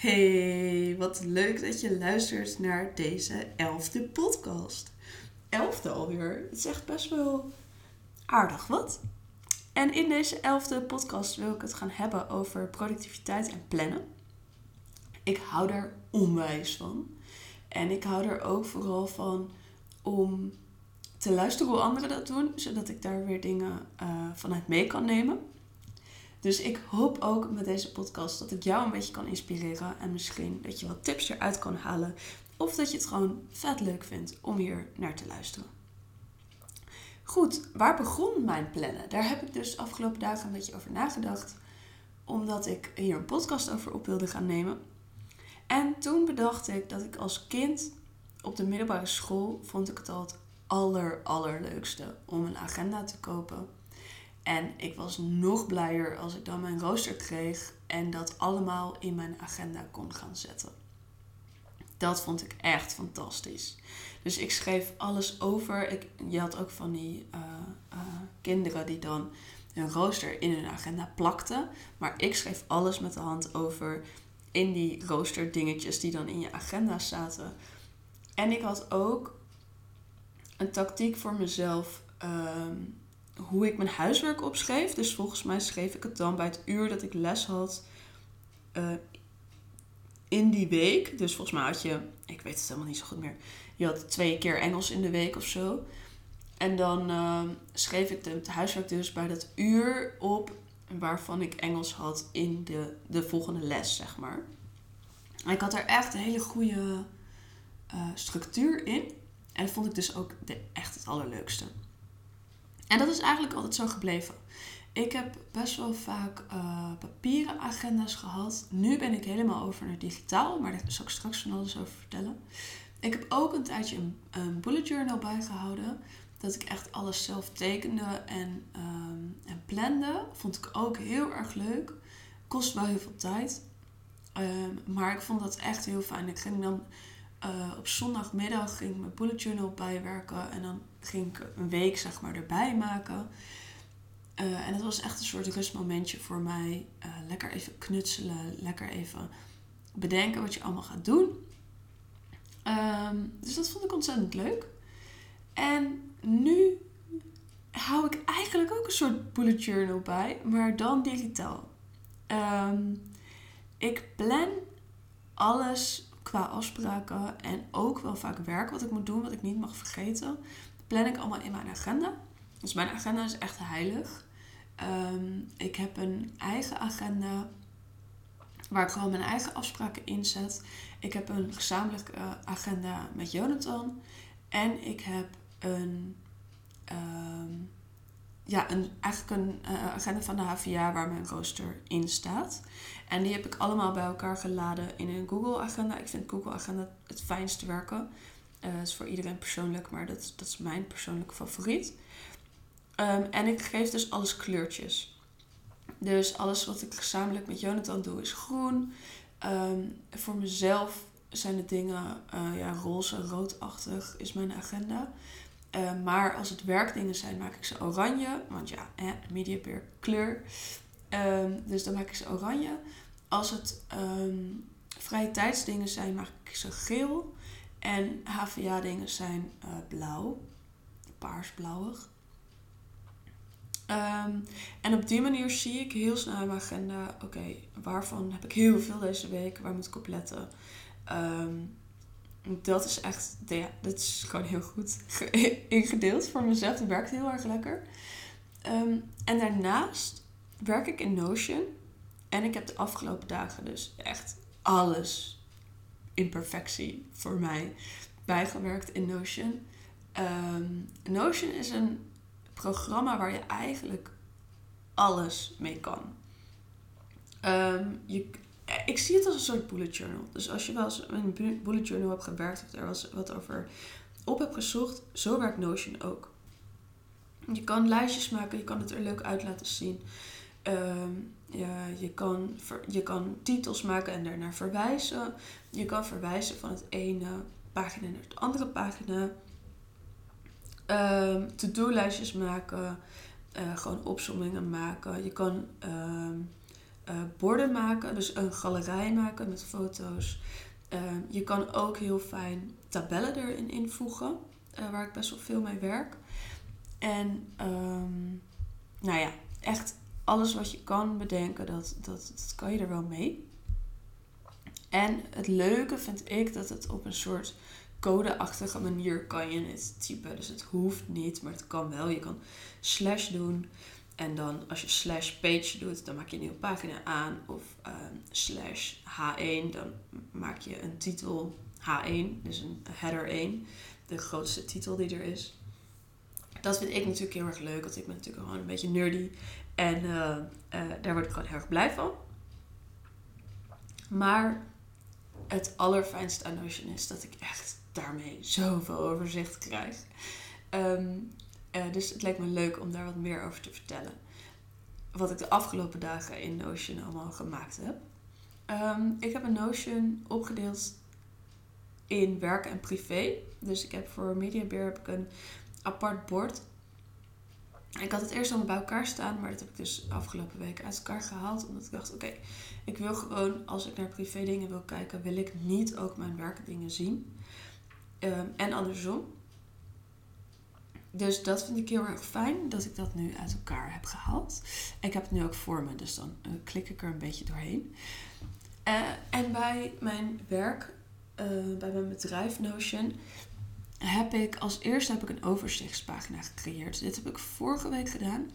Hey, wat leuk dat je luistert naar deze elfde podcast. Elfde alweer. Het is echt best wel aardig, wat? En in deze elfde podcast wil ik het gaan hebben over productiviteit en plannen. Ik hou er onwijs van. En ik hou er ook vooral van om te luisteren hoe anderen dat doen, zodat ik daar weer dingen uh, vanuit mee kan nemen. Dus ik hoop ook met deze podcast dat ik jou een beetje kan inspireren. En misschien dat je wat tips eruit kan halen. Of dat je het gewoon vet leuk vindt om hier naar te luisteren. Goed, waar begon mijn plannen? Daar heb ik dus afgelopen dagen een beetje over nagedacht. Omdat ik hier een podcast over op wilde gaan nemen. En toen bedacht ik dat ik als kind op de middelbare school vond ik het al het aller, allerleukste om een agenda te kopen en ik was nog blijer als ik dan mijn rooster kreeg en dat allemaal in mijn agenda kon gaan zetten. Dat vond ik echt fantastisch. Dus ik schreef alles over. Ik, je had ook van die uh, uh, kinderen die dan hun rooster in hun agenda plakten. Maar ik schreef alles met de hand over in die rooster dingetjes die dan in je agenda zaten. En ik had ook een tactiek voor mezelf. Uh, hoe ik mijn huiswerk opschreef. Dus volgens mij schreef ik het dan bij het uur dat ik les had uh, in die week. Dus volgens mij had je, ik weet het helemaal niet zo goed meer, je had twee keer Engels in de week of zo. En dan uh, schreef ik het huiswerk dus bij dat uur op waarvan ik Engels had in de, de volgende les, zeg maar. Ik had er echt een hele goede uh, structuur in. En dat vond ik dus ook echt het allerleukste. En dat is eigenlijk altijd zo gebleven. Ik heb best wel vaak uh, papieren agenda's gehad. Nu ben ik helemaal over naar digitaal, maar daar zal ik straks van alles over vertellen. Ik heb ook een tijdje een, bullet journal bijgehouden. Dat ik echt alles zelf tekende en, um, en plande. Vond ik ook heel erg leuk. Kost wel heel veel tijd. Um, maar ik vond dat echt heel fijn. Ik ging dan uh, op zondagmiddag ging ik mijn bullet journal bijwerken. En dan ging ik een week zeg maar erbij maken. Uh, en het was echt een soort rustmomentje voor mij. Uh, lekker even knutselen. Lekker even bedenken wat je allemaal gaat doen. Um, dus dat vond ik ontzettend leuk. En nu hou ik eigenlijk ook een soort bullet journal bij. Maar dan digitaal. Um, ik plan alles qua afspraken en ook wel vaak werk wat ik moet doen, wat ik niet mag vergeten, plan ik allemaal in mijn agenda. Dus mijn agenda is echt heilig. Um, ik heb een eigen agenda waar ik gewoon mijn eigen afspraken in zet. Ik heb een gezamenlijke agenda met Jonathan. En ik heb een, um, ja, een, eigenlijk een uh, agenda van de HVA waar mijn rooster in staat. En die heb ik allemaal bij elkaar geladen in een Google Agenda. Ik vind Google Agenda het fijnste werken. Dat is voor iedereen persoonlijk, maar dat, dat is mijn persoonlijke favoriet. Um, en ik geef dus alles kleurtjes. Dus alles wat ik gezamenlijk met Jonathan doe is groen. Um, voor mezelf zijn de dingen uh, ja, roze, roodachtig is mijn agenda. Uh, maar als het werkdingen zijn, maak ik ze oranje. Want ja, eh, media kleur. Um, dus dan maak ik ze oranje. Als het um, vrije tijdsdingen zijn, maak ik ze geel. En HVA-dingen zijn uh, blauw, paarsblauwig. Um, en op die manier zie ik heel snel in mijn agenda: oké, waarvan heb ik heel veel deze week? Waar moet ik op letten? Um, dat is echt, ja, dat is gewoon heel goed ingedeeld voor mezelf. Dat werkt heel erg lekker. Um, en daarnaast werk ik in Notion. En ik heb de afgelopen dagen dus echt alles in perfectie voor mij bijgewerkt in Notion. Um, Notion is een programma waar je eigenlijk alles mee kan. Um, je, ik zie het als een soort bullet journal. Dus als je wel eens een bullet journal hebt gewerkt of er was wat over op hebt gezocht, zo werkt Notion ook. Je kan lijstjes maken, je kan het er leuk uit laten zien. Um, ja, je, kan, je kan titels maken en daarnaar verwijzen. Je kan verwijzen van het ene pagina naar de andere pagina. Um, To-do-lijstjes maken. Uh, gewoon opzommingen maken. Je kan um, uh, borden maken, dus een galerij maken met foto's. Ehm, je kan ook heel fijn tabellen erin invoegen, uh, waar ik best wel veel mee werk. En ehm, nou ja, echt alles wat je kan bedenken, dat, dat, dat kan je er wel mee. En het leuke vind ik dat het op een soort codeachtige manier kan je het typen. Dus het hoeft niet, maar het kan wel. Je kan slash doen. En dan als je slash page doet, dan maak je een nieuwe pagina aan. Of ehm, slash H1, dan maak je een titel H1, dus een header 1. De grootste titel die er is. Dat vind ik natuurlijk heel erg leuk, want ik ben natuurlijk gewoon een beetje nerdy. En uh, uh, daar word ik gewoon heel erg blij van. Maar het allerfijnste aan Notion is dat ik echt daarmee zoveel overzicht krijg. Um, uh, dus het lijkt me leuk om daar wat meer over te vertellen. Wat ik de afgelopen dagen in Notion allemaal gemaakt heb. Um, ik heb een Notion opgedeeld in werk en privé. Dus ik heb voor MediaBeer heb ik een apart bord. Ik had het eerst allemaal bij elkaar staan, maar dat heb ik dus afgelopen week uit elkaar gehaald. Omdat ik dacht, oké, ik wil gewoon, als ik naar privé dingen wil kijken, wil ik niet ook mijn werkdingen zien. Um, en andersom. Dus dat vind ik heel erg fijn dat ik dat nu uit elkaar heb gehaald. Ik heb het nu ook voor me, dus dan uh, klik ik er een beetje doorheen. Uh, en bij mijn werk, uh, bij mijn bedrijf Notion, heb ik als eerste heb ik een overzichtspagina gecreëerd. Dit heb ik vorige week gedaan.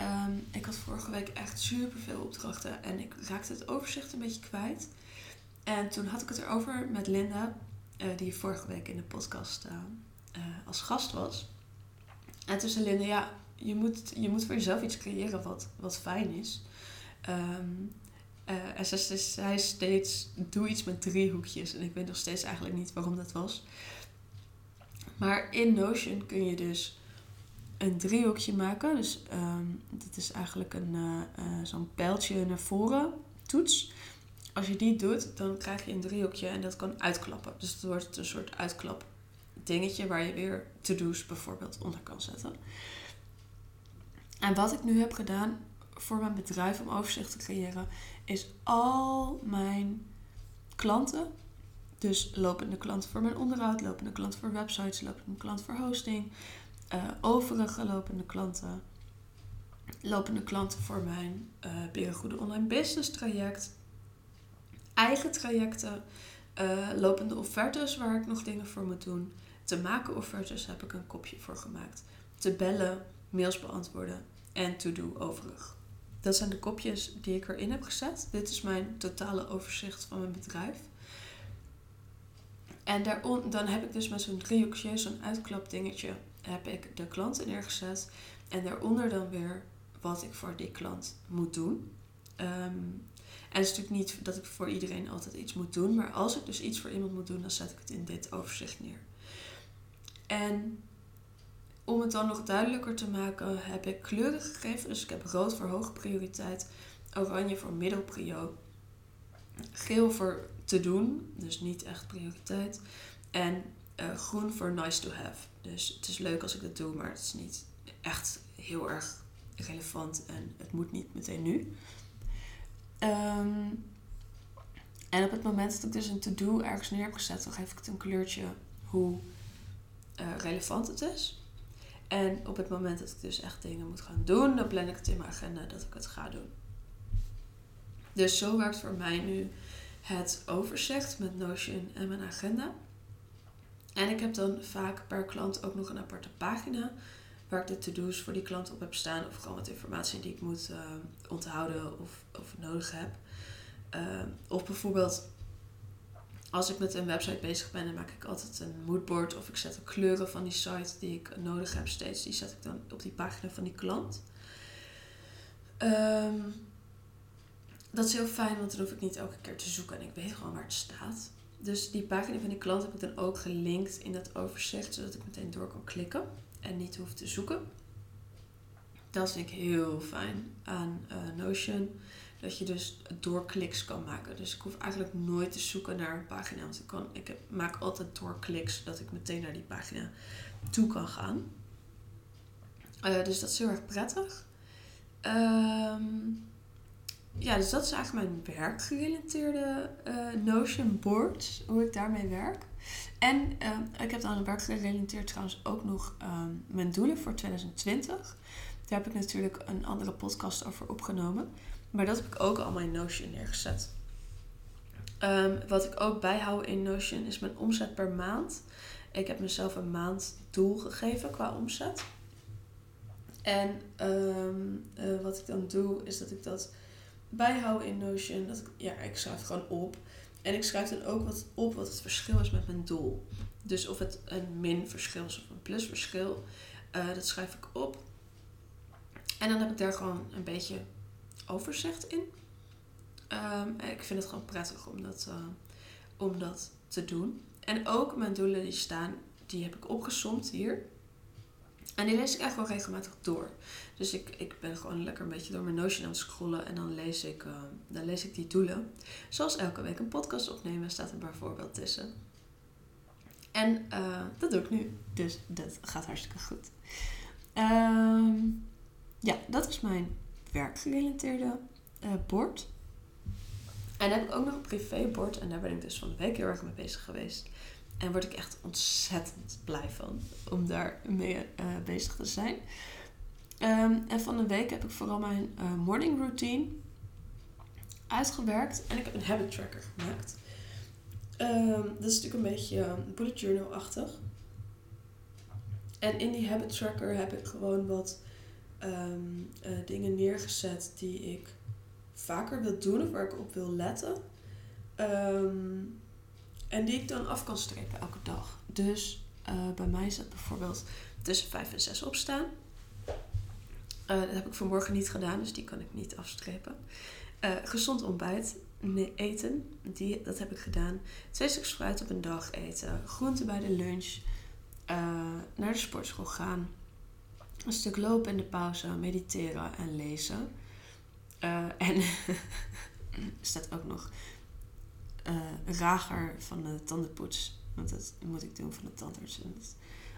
Um, ik had vorige week echt super veel opdrachten en ik raakte het overzicht een beetje kwijt. En toen had ik het erover met Linda, die vorige week in de podcast als gast was. En Linda, ja, je moet, je moet voor jezelf iets creëren wat, wat fijn is. Um, uh, en ze zei steeds, doe iets met driehoekjes. En ik weet nog steeds eigenlijk niet waarom dat was. Maar in Notion kun je dus een driehoekje maken. Dus um, dit is eigenlijk een uh, uh, zo'n pijltje naar voren toets. Als je die doet, dan krijg je een driehoekje en dat kan uitklappen. Dus het wordt een soort uitklap dingetje waar je weer to-do's bijvoorbeeld onder kan zetten. En wat ik nu heb gedaan voor mijn bedrijf om overzicht te creëren, is al mijn klanten. Dus lopende klanten voor mijn onderhoud, lopende klanten voor websites, lopende klanten voor hosting, uh, overige lopende klanten, lopende klanten voor mijn uh, Goede Online Business traject, eigen trajecten, uh, lopende offertes waar ik nog dingen voor moet doen te maken offertes heb ik een kopje voor gemaakt. Te bellen, mails beantwoorden en to do overig. Dat zijn de kopjes die ik erin heb gezet. Dit is mijn totale overzicht van mijn bedrijf. En daaron, dan heb ik dus met zo'n driehoekje, zo'n uitklapdingetje, heb ik de klanten neergezet. En daaronder dan weer wat ik voor die klant moet doen. Um, en het is natuurlijk niet dat ik voor iedereen altijd iets moet doen. Maar als ik dus iets voor iemand moet doen, dan zet ik het in dit overzicht neer. En om het dan nog duidelijker te maken, heb ik kleuren gegeven. Dus ik heb rood voor hoge prioriteit, oranje voor middelprio, geel voor te doen, dus niet echt prioriteit. En uh, groen voor nice to have. Dus het is leuk als ik dat doe, maar het is niet echt heel erg relevant en het moet niet meteen nu. Um, en op het moment dat ik dus een to-do ergens neer heb gezet, dan geef ik het een kleurtje hoe uh, relevant het is. En op het moment dat ik dus echt dingen moet gaan doen, dan plan ik het in mijn agenda dat ik het ga doen. Dus zo werkt voor mij nu het overzicht met Notion en mijn agenda. En ik heb dan vaak per klant ook nog een aparte pagina waar ik de to-do's voor die klant op heb staan. Of gewoon wat informatie die ik moet uh, onthouden of, of nodig heb. Uh, of bijvoorbeeld als ik met een website bezig ben, dan maak ik altijd een moodboard of ik zet de kleuren van die site die ik nodig heb steeds. Die zet ik dan op die pagina van die klant. Um, dat is heel fijn, want dan hoef ik niet elke keer te zoeken en ik weet gewoon waar het staat. Dus die pagina van die klant heb ik dan ook gelinkt in dat overzicht, zodat ik meteen door kan klikken en niet hoef te zoeken. Dat vind ik heel fijn aan uh, Notion. Dat je dus doorkliks kan maken. Dus ik hoef eigenlijk nooit te zoeken naar een pagina. Want ik, kan, ik maak altijd doorkliks zodat ik meteen naar die pagina toe kan gaan. Uh, dus dat is heel erg prettig. Um, ja, dus dat is eigenlijk mijn werkgerelateerde uh, Notion board, hoe ik daarmee werk. En uh, ik heb dan werkgerelateerd trouwens ook nog uh, mijn doelen voor 2020. Daar heb ik natuurlijk een andere podcast over opgenomen. Maar dat heb ik ook allemaal in Notion neergezet. Um, wat ik ook bijhoud in Notion is mijn omzet per maand. Ik heb mezelf een maand doel gegeven qua omzet. En um, uh, wat ik dan doe, is dat ik dat bijhoud in Notion. Dat ik, ja, ik schrijf gewoon op. En ik schrijf dan ook wat op wat het verschil is met mijn doel. Dus of het een min verschil is of een plus verschil. Uh, dat schrijf ik op. En dan heb ik daar gewoon een beetje overzicht in. Um, ik vind het gewoon prettig om dat, uh, om dat te doen. En ook mijn doelen die staan, die heb ik opgesomd hier. En die lees ik echt wel regelmatig door. Dus ik, ik ben gewoon lekker een beetje door mijn Notion aan het scrollen. En dan lees ik, uh, dan lees ik die doelen. Zoals elke week een podcast opnemen staat er bijvoorbeeld tussen. En uh, dat doe ik nu. Dus dat gaat hartstikke goed. Um, ja, dat is mijn werkgerelateerde uh, bord. En dan heb ik ook nog een privébord. En daar ben ik dus van de week heel erg mee bezig geweest. En word ik echt ontzettend blij van om daar mee uh, bezig te zijn. Um, en van de week heb ik vooral mijn uh, morning routine uitgewerkt. En ik heb een habit tracker gemaakt. Um, dat is natuurlijk een beetje bullet journal-achtig. En in die habit tracker heb ik gewoon wat um, uh, dingen neergezet die ik vaker wil doen of waar ik op wil letten. Um, en die ik dan af kan strepen elke dag. Dus uh, bij mij is dat bijvoorbeeld tussen 5 en 6 opstaan. Uh, dat heb ik vanmorgen niet gedaan, dus die kan ik niet afstrepen. Gezond ontbijt eten, die, dat heb ik gedaan. Twee stuks fruit op een dag eten. Groenten bij de lunch. naar de sportschool gaan een stuk lopen in de pauze, mediteren en lezen. Uh, en staat ook nog uh, rager van de tandenpoets. Want dat moet ik doen van de tandarts.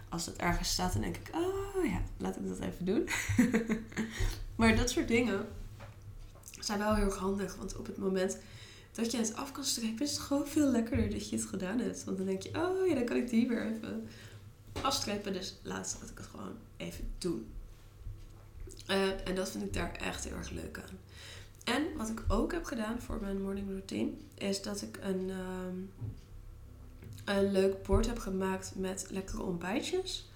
Als dat ergens staat, dan denk ik, oh ja, laat ik dat even doen. maar dat soort dingen zijn wel heel erg handig. Want op het moment dat je het af kan strepen, is het gewoon veel lekkerder dat je het gedaan hebt. Want dan denk je, oh ja, dan kan ik die weer even afstrepen. Dus laatst dat ik het gewoon even doen. Uh, en dat vind ik daar echt heel erg leuk aan. En wat ik ook heb gedaan voor mijn morning routine, is dat ik een, um, een leuk bord heb gemaakt met lekkere ontbijtjes.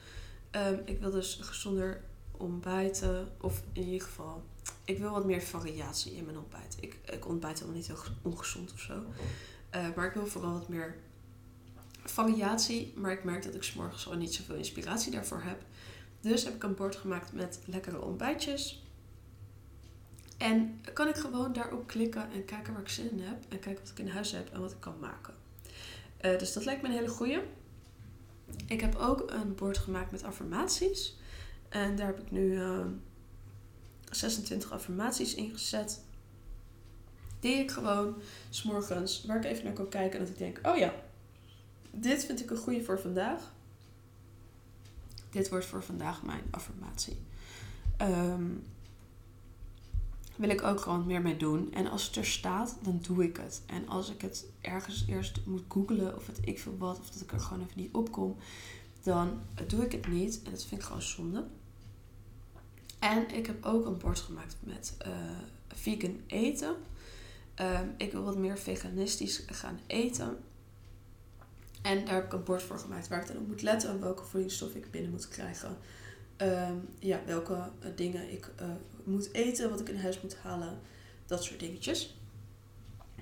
Um, ik wil dus gezonder ontbijten, of in ieder geval, ik wil wat meer variatie in mijn ontbijt. Ik, ik ontbijt helemaal niet heel ongezond of zo. Uh, maar ik wil vooral wat meer variatie. Maar ik merk dat ik s'morgens gewoon niet zoveel inspiratie daarvoor heb. Dus heb ik een bord gemaakt met lekkere ontbijtjes. En kan ik gewoon daarop klikken en kijken waar ik zin in heb. En kijken wat ik in huis heb en wat ik kan maken. Uh, dus dat lijkt me een hele goeie. Ik heb ook een bord gemaakt met affirmaties. En daar heb ik nu uh, ehm, 26 affirmaties in gezet. Die ik gewoon s'morgens, waar ik even naar kan kijken en dat ik denk, oh ja, dit vind ik een goede voor vandaag. Dit wordt voor vandaag mijn affirmatie. Um, wil ik ook gewoon meer mee doen. En als het er staat, dan doe ik het. En als ik het ergens eerst moet googlen of het ik veel wat, of dat ik er gewoon even niet op kom, dan doe ik het niet. En dat vind ik gewoon zonde. En ik heb ook een bord gemaakt met uh, vegan eten. Um, ik wil wat meer veganistisch gaan eten. En daar heb ik een bord voor gemaakt waar ik dan op moet letten aan welke voedingsstoffen ik binnen moet krijgen. Um, ja, welke uh, dingen ik uh, moet eten, wat ik in huis moet halen. Dat soort dingetjes.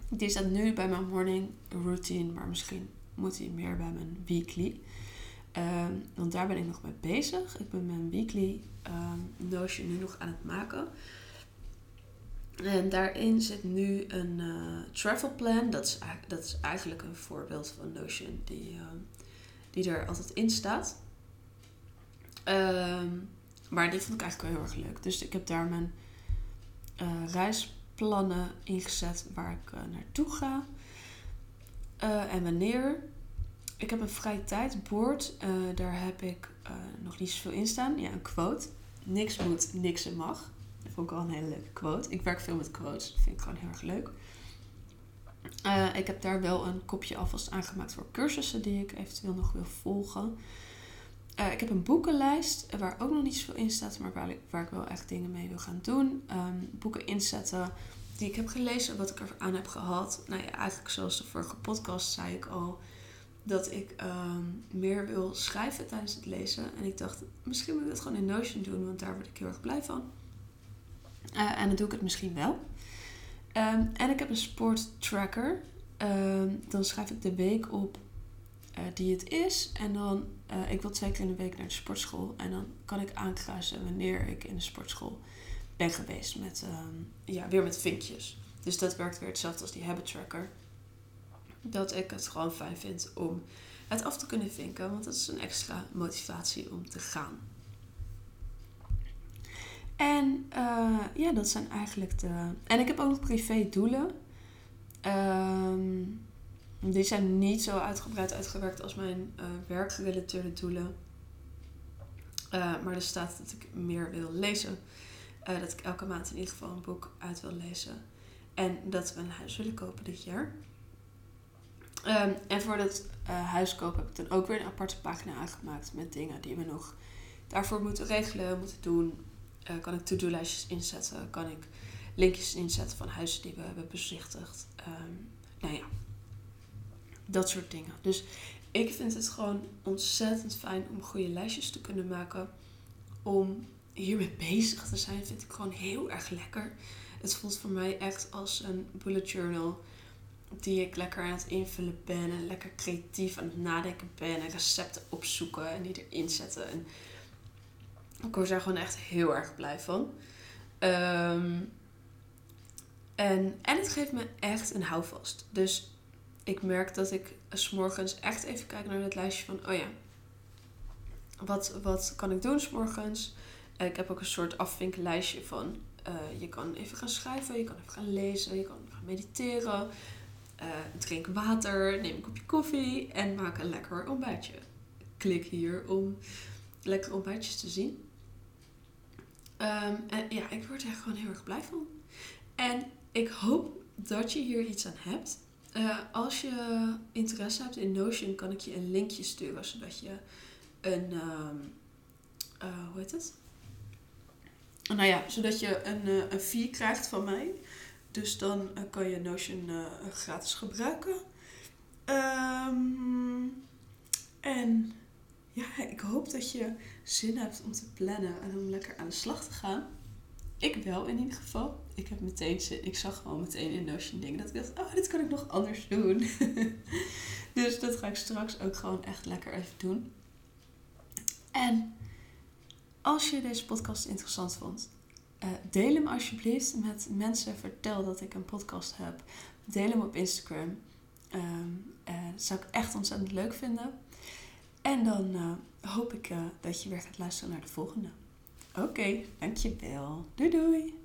Die staat nu bij mijn morning routine, maar misschien moet hij meer bij mijn weekly. Um, want daar ben ik nog mee bezig. Ik ben mijn weekly um, Notion nu nog aan het maken. En daarin zit nu een uh, travel plan. Dat is, dat is eigenlijk een voorbeeld van Notion die, uh, die er altijd in staat. Um, maar die vond ik eigenlijk wel heel erg leuk. Dus ik heb daar mijn uh, reisplannen ingezet waar ik naartoe ga. en wanneer. Ik heb een vrije tijdbord. daar heb ik nog niet zoveel in staan. Ja, een quote. Niks moet, niks mag. Vond ik wel een hele leuke quote. Ik werk veel met quotes. Dat vind ik gewoon heel erg leuk. Eh, ik heb daar wel een kopje alvast aangemaakt voor cursussen die ik eventueel nog wil volgen. Eh, ik heb een boekenlijst waar ook nog niet zoveel in staat, maar waar ik, waar ik wel echt dingen mee wil gaan doen. Ehm, boeken inzetten die ik heb gelezen, wat ik er aan heb gehad. Nou ja, eigenlijk zoals de vorige podcast zei ik al dat ik ehm, meer wil schrijven tijdens het lezen. En ik dacht, misschien moet ik dat gewoon in Notion doen, want daar word ik heel erg blij van. Uh, en dan doe ik het misschien wel. Um, en ik heb een sporttracker. Um, dan schrijf ik de week op uh, die het is. En dan, uh, ik wil twee keer in de week naar de sportschool. En dan kan ik aankruisen wanneer ik in de sportschool ben geweest. Met, um, ja, weer met vinkjes. Dus dat werkt weer hetzelfde als die habit tracker. Dat ik het gewoon fijn vind om het af te kunnen vinken. Want dat is een extra motivatie om te gaan. En uh, ja, dat zijn eigenlijk de. En ik heb ook nog privé doelen. Um, die zijn niet zo uitgebreid uitgewerkt als mijn uh, werkgerelateerde doelen. Uh, maar er staat dat ik meer wil lezen. Dat ik elke maand in ieder geval een boek uit wil lezen. En dat we een huis willen kopen dit jaar. Um, en voor dat huis kopen heb ik dan ook weer een aparte pagina aangemaakt met dingen die we nog daarvoor moeten regelen, moeten doen. Uh, kan ik to-do-lijstjes inzetten? Kan ik linkjes inzetten van huizen die we hebben bezichtigd? Um, nou ja, dat soort dingen. Dus ik vind het gewoon ontzettend fijn om goede lijstjes te kunnen maken. Om hiermee bezig te zijn, vind ik gewoon heel erg lekker. Het voelt voor mij echt als een bullet journal die ik lekker aan het invullen ben en lekker creatief aan het nadenken ben en recepten opzoeken en die erin zetten. En ik word daar gewoon echt heel erg blij van. Um, en, en het geeft me echt een houvast. Dus ik merk dat ik s'morgens echt even kijk naar het lijstje van, oh ja, wat, wat kan ik doen s'morgens? Uh, ik heb ook een soort afvinkenlijstje van, uh, je kan even gaan schrijven, je kan even gaan lezen, je kan gaan mediteren, uh, drink water, neem een kopje koffie en maak een lekker ontbijtje. Klik hier om lekker ontbijtjes te zien. Um, en ja, ik word er gewoon heel erg blij van. En ik hoop dat je hier iets aan hebt. Uh, als je interesse hebt in Notion, kan ik je een linkje sturen zodat je een. Um, uh, hoe heet het? Nou ja, zodat je een, uh, een fee krijgt van mij. Dus dan kan je Notion gratis gebruiken. Um, en ik hoop dat je zin hebt om te plannen en om lekker aan de slag te gaan. Ik wel in ieder geval. Ik heb meteen zin. Ik zag gewoon meteen in Notion dingen dat ik dacht, oh, dit kan ik nog anders doen. dus dat ga ik straks ook gewoon echt lekker even doen. En als je deze podcast interessant vond, uh, deel hem alsjeblieft met mensen. Vertel dat ik een podcast heb. Deel hem op Instagram. Um, uh, dat zou ik echt ontzettend leuk vinden. En dan uh, hoop ik uh, dat je weer gaat luisteren naar de volgende. Oké, dankjewel. Doei doei!